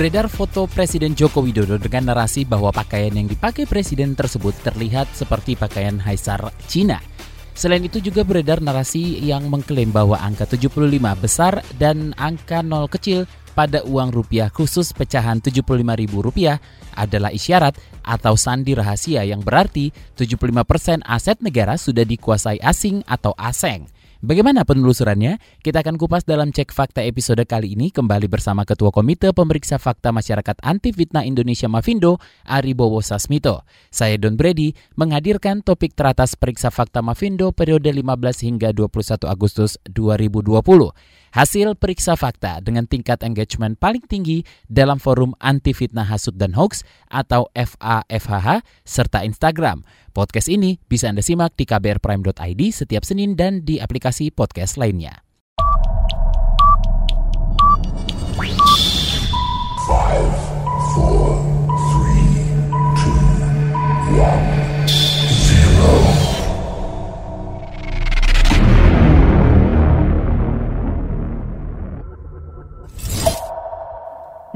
Beredar foto Presiden Joko Widodo dengan narasi bahwa pakaian yang dipakai presiden tersebut terlihat seperti pakaian Haisar Cina. Selain itu juga beredar narasi yang mengklaim bahwa angka 75 besar dan angka 0 kecil pada uang rupiah khusus pecahan Rp75.000 adalah isyarat atau sandi rahasia yang berarti 75% aset negara sudah dikuasai asing atau aseng. Bagaimana penelusurannya? Kita akan kupas dalam Cek Fakta episode kali ini kembali bersama Ketua Komite Pemeriksa Fakta Masyarakat Anti Fitnah Indonesia Mafindo, Ari Bowo Sasmito. Saya Don Brady menghadirkan topik teratas Periksa Fakta Mafindo periode 15 hingga 21 Agustus 2020. Hasil periksa fakta dengan tingkat engagement paling tinggi dalam forum anti fitnah hasut dan hoax atau FAFHH serta Instagram. Podcast ini bisa Anda simak di kbrprime.id setiap Senin dan di aplikasi podcast lainnya. Five, four, three, two, one,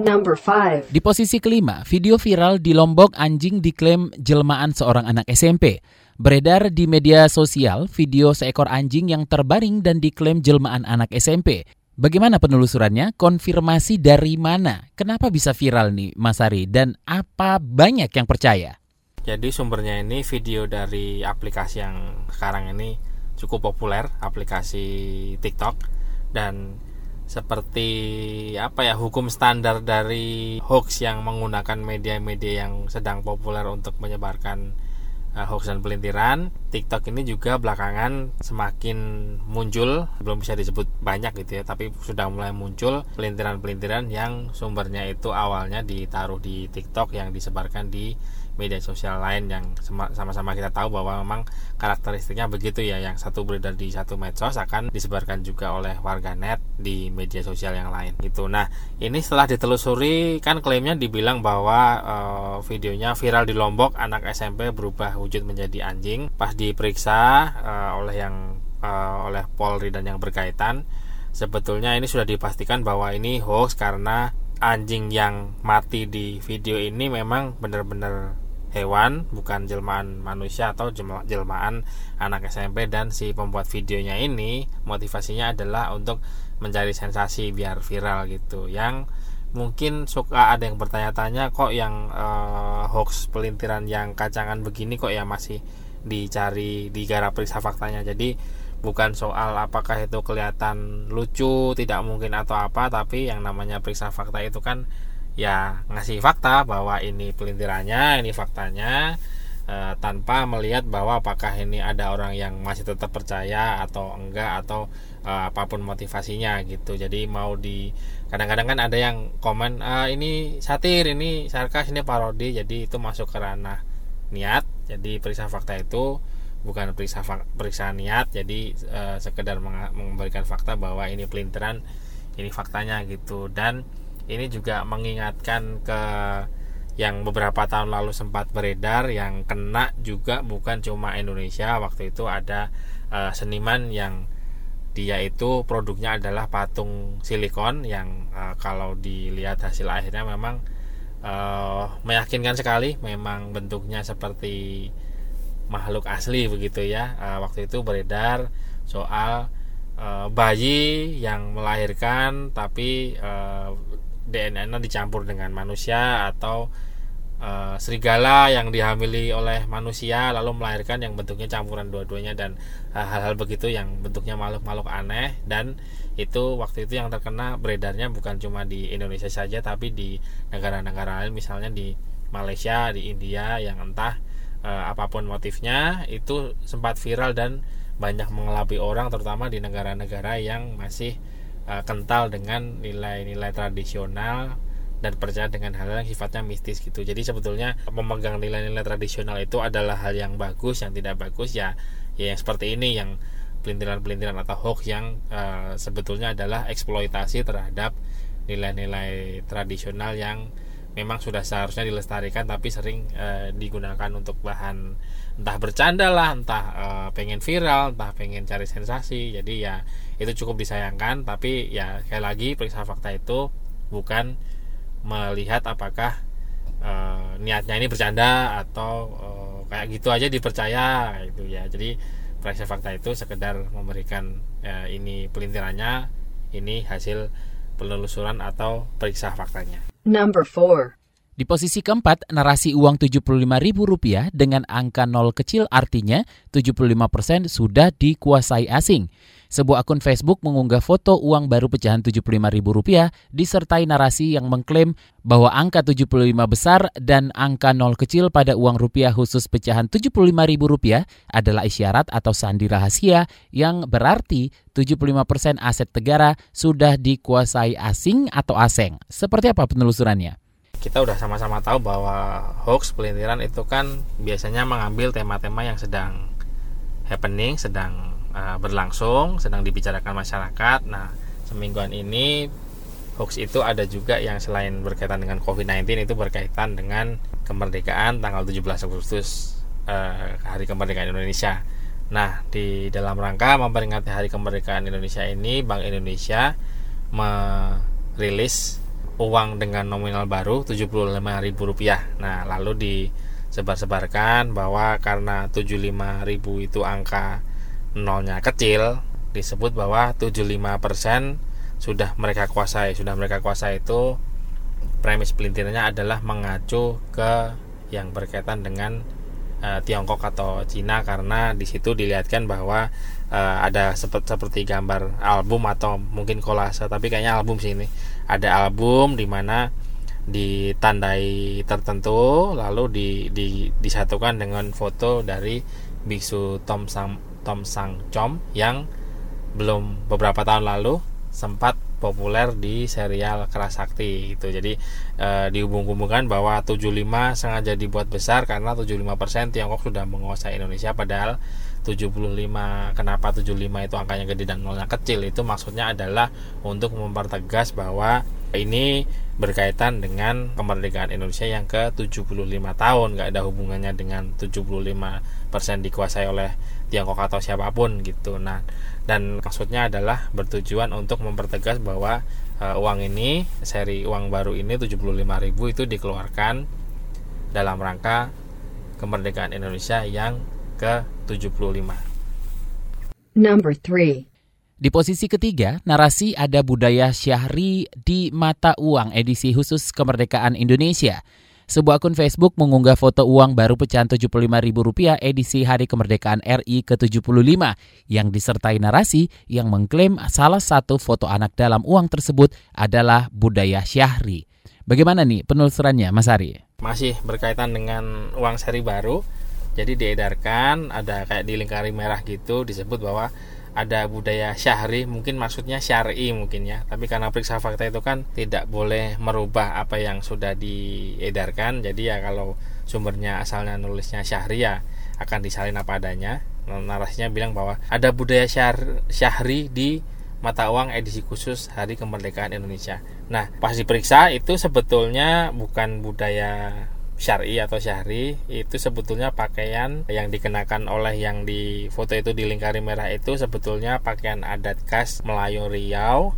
Number 5. Di posisi kelima, video viral di Lombok anjing diklaim jelmaan seorang anak SMP. Beredar di media sosial video seekor anjing yang terbaring dan diklaim jelmaan anak SMP. Bagaimana penelusurannya? Konfirmasi dari mana? Kenapa bisa viral nih Mas Ari? Dan apa banyak yang percaya? Jadi sumbernya ini video dari aplikasi yang sekarang ini cukup populer, aplikasi TikTok dan seperti apa ya hukum standar dari hoax yang menggunakan media-media yang sedang populer untuk menyebarkan uh, hoax dan pelintiran. TikTok ini juga belakangan semakin muncul belum bisa disebut banyak gitu ya tapi sudah mulai muncul pelintiran-pelintiran yang sumbernya itu awalnya ditaruh di TikTok yang disebarkan di media sosial lain yang sama-sama kita tahu bahwa memang karakteristiknya begitu ya. Yang satu beredar di satu medsos akan disebarkan juga oleh warganet di media sosial yang lain gitu. Nah ini setelah ditelusuri kan klaimnya dibilang bahwa uh, videonya viral di Lombok anak SMP berubah wujud menjadi anjing. Pas diperiksa uh, oleh yang uh, oleh Polri dan yang berkaitan sebetulnya ini sudah dipastikan bahwa ini hoax karena anjing yang mati di video ini memang benar-benar hewan bukan jelmaan manusia atau jelmaan anak SMP dan si pembuat videonya ini motivasinya adalah untuk mencari sensasi biar viral gitu. Yang mungkin suka ada yang bertanya-tanya kok yang uh, hoax pelintiran yang kacangan begini kok ya masih dicari digarap periksa faktanya. Jadi bukan soal apakah itu kelihatan lucu tidak mungkin atau apa tapi yang namanya periksa fakta itu kan ya ngasih fakta bahwa ini pelintirannya, ini faktanya e, tanpa melihat bahwa apakah ini ada orang yang masih tetap percaya atau enggak atau e, apa pun motivasinya gitu. Jadi mau di kadang-kadang kan ada yang komen e, ini satir, ini sarkas, ini parodi. Jadi itu masuk ke ranah niat. Jadi periksa fakta itu bukan periksa periksa niat. Jadi e, sekedar memberikan fakta bahwa ini pelintiran, ini faktanya gitu dan ini juga mengingatkan ke yang beberapa tahun lalu sempat beredar yang kena juga bukan cuma Indonesia. Waktu itu ada uh, seniman yang dia itu produknya adalah patung silikon yang uh, kalau dilihat hasil akhirnya memang uh, meyakinkan sekali memang bentuknya seperti makhluk asli begitu ya. Uh, waktu itu beredar soal uh, bayi yang melahirkan tapi uh, DNA-nya dicampur dengan manusia atau uh, serigala yang dihamili oleh manusia lalu melahirkan yang bentuknya campuran dua-duanya dan hal-hal begitu yang bentuknya makhluk-makhluk aneh. Dan itu waktu itu yang terkena beredarnya bukan cuma di Indonesia saja tapi di negara-negara lain misalnya di Malaysia, di India yang entah uh, apa pun motifnya itu sempat viral dan banyak mengelabui orang terutama di negara-negara yang masih uh, kental dengan nilai-nilai tradisional dan percaya dengan hal yang sifatnya mistis gitu. Jadi sebetulnya memegang nilai-nilai tradisional itu adalah hal yang bagus, yang tidak bagus ya ya yang seperti ini yang pelintiran-pelintiran atau hoax yang uh, sebetulnya adalah eksploitasi terhadap nilai-nilai tradisional yang memang sudah seharusnya dilestarikan tapi sering uh, digunakan untuk bahan entah bercanda lah, entah uh, pengen viral, entah pengen cari sensasi. Jadi ya itu cukup disayangkan. Tapi ya sekali lagi periksa fakta itu bukan melihat apakah uh, niatnya ini bercanda atau uh, kayak gitu aja dipercaya itu ya. Jadi periksa fakta itu sekedar memberikan ini pelintirannya ini hasil penelusuran atau periksa faktanya Number 4. Di posisi keempat, narasi uang Rp75.000 dengan angka nol kecil artinya 75% sudah dikuasai asing. Sebuah akun Facebook mengunggah foto uang baru pecahan Rp75.000 disertai narasi yang mengklaim bahwa angka 75 besar dan angka nol kecil pada uang rupiah khusus pecahan Rp75.000 adalah isyarat atau sandi rahasia yang berarti 75% aset negara sudah dikuasai asing atau asing. Seperti apa penelusurannya? Kita udah sama-sama tahu bahwa hoax pelintiran itu kan biasanya mengambil tema-tema yang sedang happening, sedang uh, berlangsung, sedang dibicarakan masyarakat. Nah, semingguan ini hoax itu ada juga yang selain berkaitan dengan COVID-19 itu berkaitan dengan kemerdekaan tanggal 17 Agustus uh, Hari Kemerdekaan Indonesia. Nah, di dalam rangka memperingati Hari Kemerdekaan Indonesia ini, Bank Indonesia merilis uang dengan nominal baru Rp75.000. Nah, lalu disebar-sebarkan bahwa karena 75.000 itu angka nolnya kecil, disebut bahwa 75% sudah mereka kuasai. Sudah mereka kuasai itu premis pelintirannya adalah mengacu ke yang berkaitan dengan uh, Tiongkok atau Cina karena di situ dilihatkan bahwa uh, ada seperti seperti gambar album atau mungkin kolase tapi kayaknya album sih ini ada album di mana ditandai tertentu lalu di, di, disatukan dengan foto dari biksu Tom Sang Tom Sang Chom yang belum beberapa tahun lalu sempat populer di serial Kerasakti itu. Jadi e, dihubung-hubungkan bahwa 75 sengaja dibuat besar karena 75% Tiongkok sudah menguasai Indonesia padahal 75 kenapa 75 itu angkanya gede dan nolnya kecil? Itu maksudnya adalah untuk mempertegas bahwa ini berkaitan dengan kemerdekaan Indonesia yang ke 75 tahun. Nggak ada hubungannya dengan 75% dikuasai oleh Tiongkok atau siapa pun gitu. Nah dan maksudnya adalah bertujuan untuk mempertegas bahwa uh, uang ini seri uang baru ini 75.000 itu dikeluarkan dalam rangka kemerdekaan Indonesia yang ke-75. Number 3. Di posisi ketiga, narasi ada budaya syahri di mata uang edisi khusus kemerdekaan Indonesia. Sebuah akun Facebook mengunggah foto uang baru pecahan Rp75.000 edisi Hari Kemerdekaan RI ke-75 yang disertai narasi yang mengklaim salah satu foto anak dalam uang tersebut adalah budaya syahri. Bagaimana nih penelusurannya Mas Ari? Masih berkaitan dengan uang seri baru, jadi diedarkan ada kayak di lingkari merah gitu disebut bahwa ada budaya syahri mungkin maksudnya syari mungkin ya. Tapi karena periksa fakta itu kan tidak boleh merubah apa yang sudah diedarkan. Jadi ya kalau sumbernya asalnya nulisnya syahri ya akan disalin apa adanya. Narasinya bilang bahwa ada budaya syar, syahri di mata uang edisi khusus Hari Kemerdekaan Indonesia. Nah, pas diperiksa itu sebetulnya bukan budaya syari atau syahri itu sebetulnya pakaian yang dikenakan oleh yang di foto itu di lingkari merah itu sebetulnya pakaian adat khas Melayu Riau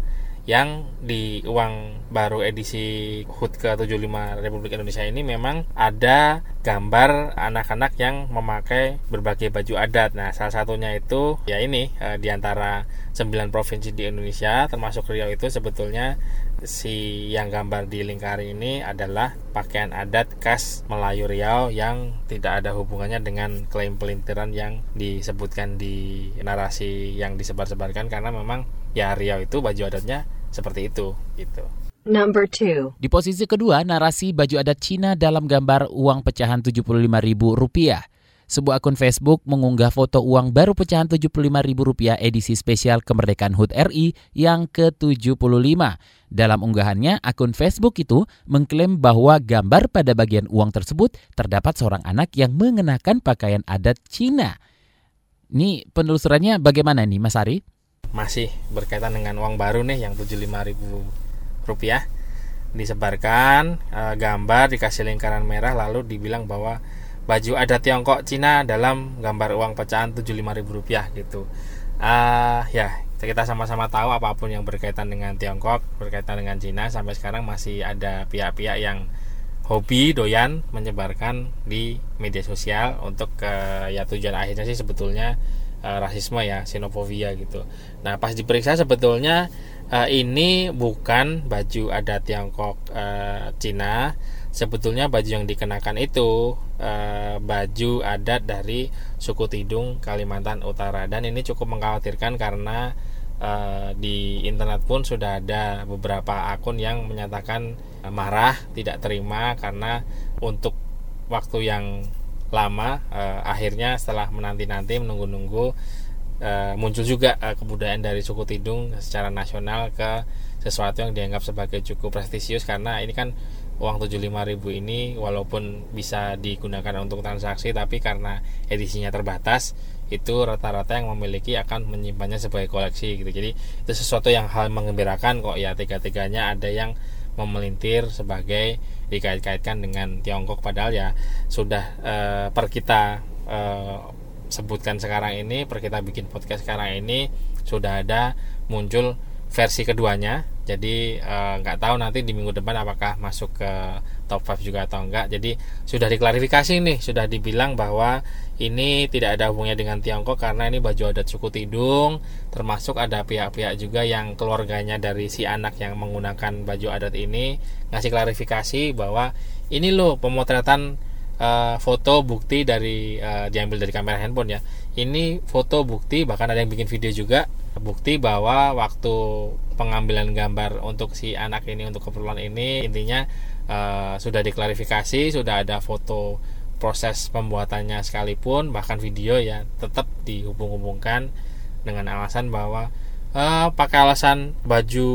yang di uang baru edisi HUT ke-75 Republik Indonesia ini memang ada gambar anak-anak yang memakai berbagai baju adat. Nah, salah satunya itu ya ini e, di antara 9 provinsi di Indonesia termasuk Riau itu sebetulnya si yang gambar di lingkari ini adalah pakaian adat khas Melayu Riau yang tidak ada hubungannya dengan klaim pelintiran yang disebutkan di narasi yang disebar-sebarkan karena memang ya Riau itu baju adatnya seperti itu gitu. Number 2. Di posisi kedua, narasi baju adat Cina dalam gambar uang pecahan Rp75.000. sebuah akun Facebook mengunggah foto uang baru pecahan Rp75.000 edisi spesial kemerdekaan HUT RI yang ke-75. Dalam unggahannya, akun Facebook itu mengklaim bahwa gambar pada bagian uang tersebut terdapat seorang anak yang mengenakan pakaian adat Cina. Ini penelusurannya bagaimana nih Mas Ari? Masih berkaitan dengan uang baru nih yang Rp75.000 disebarkan e, gambar dikasih lingkaran merah lalu dibilang bahwa baju adat Tiongkok Cina dalam gambar uang pecahan Rp75.000 gitu. Uh, ya, kita sama-sama tahu apa pun yang berkaitan dengan Tiongkok, berkaitan dengan Cina sampai sekarang masih ada pihak-pihak yang hobi doyan menyebarkan di media sosial untuk ke ya tujuan akhirnya sih sebetulnya uh, rasisme ya, xenofobia gitu. Nah, pas diperiksa sebetulnya uh, ini bukan baju adat Tiongkok uh, Cina sebetulnya baju yang dikenakan itu uh, baju adat dari suku Tidung Kalimantan Utara. Dan ini cukup mengkhawatirkan karena uh, di internet pun sudah ada beberapa akun yang menyatakan uh, marah tidak terima karena untuk waktu yang lama uh, akhirnya setelah menanti-nanti menunggu-nunggu uh, muncul juga uh, kebudayaan dari suku Tidung secara nasional ke sesuatu yang dianggap sebagai cukup prestisius. Karena ini kan uang 75.000 ini walaupun bisa digunakan untuk transaksi tapi karena edisinya terbatas itu rata-rata yang memiliki akan menyimpannya sebagai koleksi gitu. Jadi itu sesuatu yang hal mengembirakan kok ya. Tiga-tiganya ada yang memelintir sebagai dikait-kaitkan dengan Tiongkok. Padahal ya sudah eh, per kita eh, sebutkan sekarang ini per kita bikin podcast sekarang ini sudah ada muncul versi keduanya jadi eh, nggak uh, tahu nanti di minggu depan apakah masuk ke top 5 juga atau enggak jadi sudah diklarifikasi nih sudah dibilang bahwa ini tidak ada hubungannya dengan Tiongkok karena ini baju adat suku Tidung termasuk ada pihak-pihak juga yang keluarganya dari si anak yang menggunakan baju adat ini ngasih klarifikasi bahwa ini loh pemotretan uh, foto bukti dari uh, diambil dari kamera handphone ya ini foto bukti bahkan ada yang bikin video juga bukti bahwa waktu pengambilan gambar untuk si anak ini untuk keperluan ini intinya uh, sudah diklarifikasi sudah ada foto proses pembuatannya sekalipun bahkan video ya tetap dihubung-hubungkan dengan alasan bahwa uh, pakai alasan baju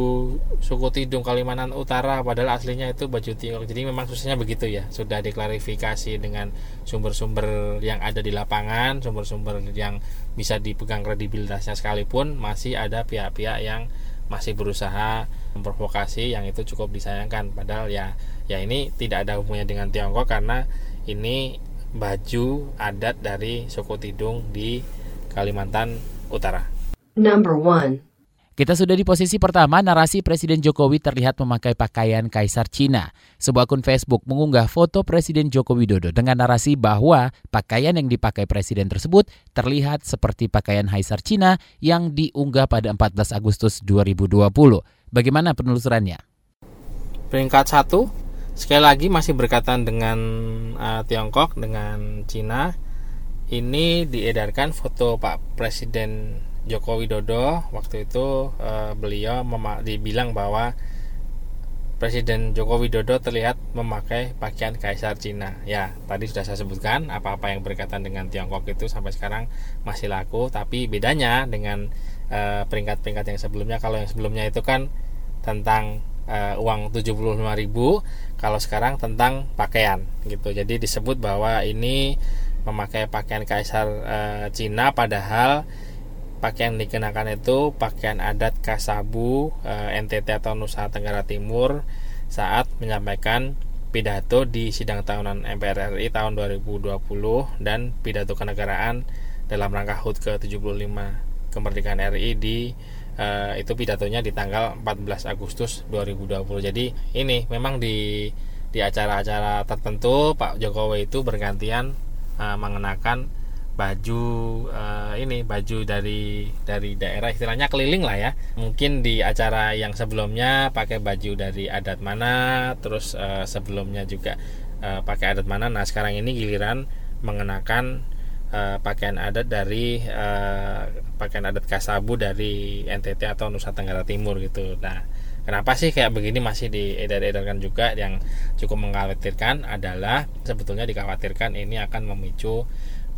suku Tidung Kalimantan Utara padahal aslinya itu baju Tiongkok. Jadi memang susahnya begitu ya. Sudah diklarifikasi dengan sumber-sumber yang ada di lapangan sumber-sumber yang bisa dipegang kredibilitasnya sekalipun masih ada pihak-pihak yang masih berusaha memprovokasi yang itu cukup disayangkan. Padahal ya ya ini tidak ada hubungannya dengan Tiongkok karena ini baju adat dari suku Tidung di Kalimantan Utara. Number one. Kita sudah di posisi pertama, narasi Presiden Jokowi terlihat memakai pakaian Kaisar Cina. Sebuah akun Facebook mengunggah foto Presiden Joko Widodo dengan narasi bahwa pakaian yang dipakai Presiden tersebut terlihat seperti pakaian Kaisar Cina yang diunggah pada 14 Agustus 2020. Bagaimana penelusurannya? Peringkat satu, sekali lagi masih berkaitan dengan uh, Tiongkok, dengan Cina. Ini diedarkan foto Pak Presiden Joko Widodo waktu itu uh, beliau dibilang bahwa Presiden Joko Widodo terlihat memakai pakaian Kaisar Cina. Ya, tadi sudah saya sebutkan apa-apa yang berkaitan dengan Tiongkok itu sampai sekarang masih laku, tapi bedanya dengan eh, peringkat-peringkat yang sebelumnya kalau yang sebelumnya itu kan tentang uh, uang 75.000, kalau sekarang tentang pakaian gitu. Jadi disebut bahwa ini memakai pakaian Kaisar uh, Cina padahal pakaian dikenakan itu pakaian adat Kasabu eh, NTT atau Nusa Tenggara Timur saat menyampaikan pidato di sidang tahunan MPR RI tahun 2020 dan pidato kenegaraan dalam rangka HUT ke-75 kemerdekaan RI di e, itu pidatonya di tanggal 14 Agustus 2020. Jadi ini memang di di acara-acara tertentu Pak Jokowi itu bergantian e, mengenakan baju uh, ini baju dari dari daerah istilahnya keliling lah ya. Mungkin di acara yang sebelumnya pakai baju dari adat mana terus uh, sebelumnya juga uh, pakai adat mana. Nah sekarang ini giliran mengenakan uh, pakaian adat dari uh, pakaian adat Kasabu dari NTT atau Nusa Tenggara Timur gitu. Nah Kenapa sih kayak begini masih diedar-edarkan juga? Yang cukup mengkhawatirkan adalah sebetulnya dikhawatirkan ini akan memicu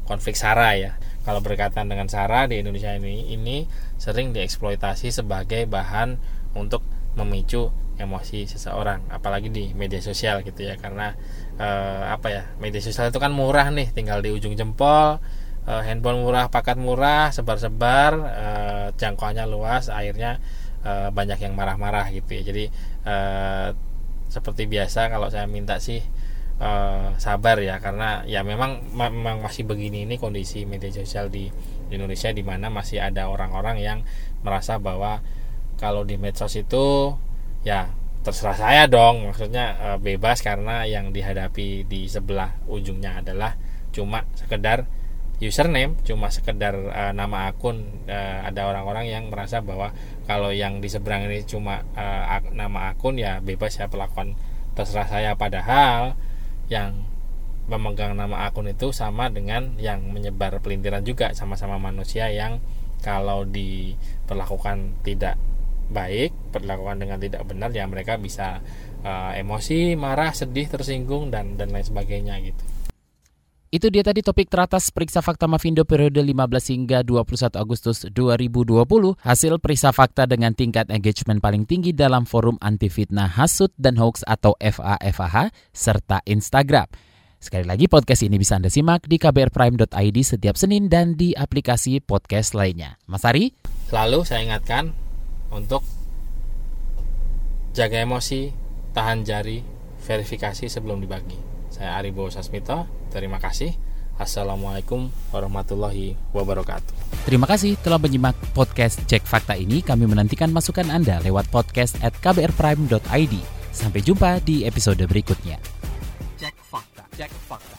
konflik sara ya. Kalau berkaitan dengan sara di Indonesia ini ini sering dieksploitasi sebagai bahan untuk memicu emosi seseorang apalagi di media sosial gitu ya. Karena eh, apa ya media sosial itu kan murah nih tinggal di ujung jempol eh, handphone murah paket murah sebar-sebar eh, jangkauannya luas akhirnya eh, banyak yang marah-marah gitu ya. Jadi eh, seperti biasa kalau saya minta sih uh, sabar ya karena ya memang memang masih begini ini kondisi media sosial di Indonesia di mana masih ada orang-orang yang merasa bahwa kalau di medsos itu ya terserah saya dong. Maksudnya uh, bebas karena yang dihadapi di sebelah ujungnya adalah cuma sekedar username cuma sekedar uh, nama akun. Uh, ada orang-orang yang merasa bahwa kalau yang di seberang ini cuma uh, nama akun ya bebas ya perlakuan terserah saya. Padahal yang memegang nama akun itu sama dengan yang menyebar pelintiran juga sama-sama manusia yang kalau diperlakukan tidak baik, perlakukan dengan tidak benar ya mereka bisa uh, emosi, marah, sedih, tersinggung dan dan lain sebagainya gitu. Itu dia tadi topik teratas Periksa Fakta Mavindo periode 15 hingga 21 Agustus 2020. Hasil periksa fakta dengan tingkat engagement paling tinggi dalam forum anti fitnah hasut dan hoax atau FAFAH serta Instagram. Sekali lagi podcast ini bisa Anda simak di kbrprime.id setiap Senin dan di aplikasi podcast lainnya. Mas Ari? Selalu saya ingatkan untuk jaga emosi, tahan jari, verifikasi sebelum dibagi. Saya Aribo Sasmito, terima kasih. Assalamualaikum warahmatullahi wabarakatuh. Terima kasih telah menyimak podcast Cek Fakta ini. Kami menantikan masukan Anda lewat podcast at kbrprime.id. Sampai jumpa di episode berikutnya. Cek fakta, cek fakta.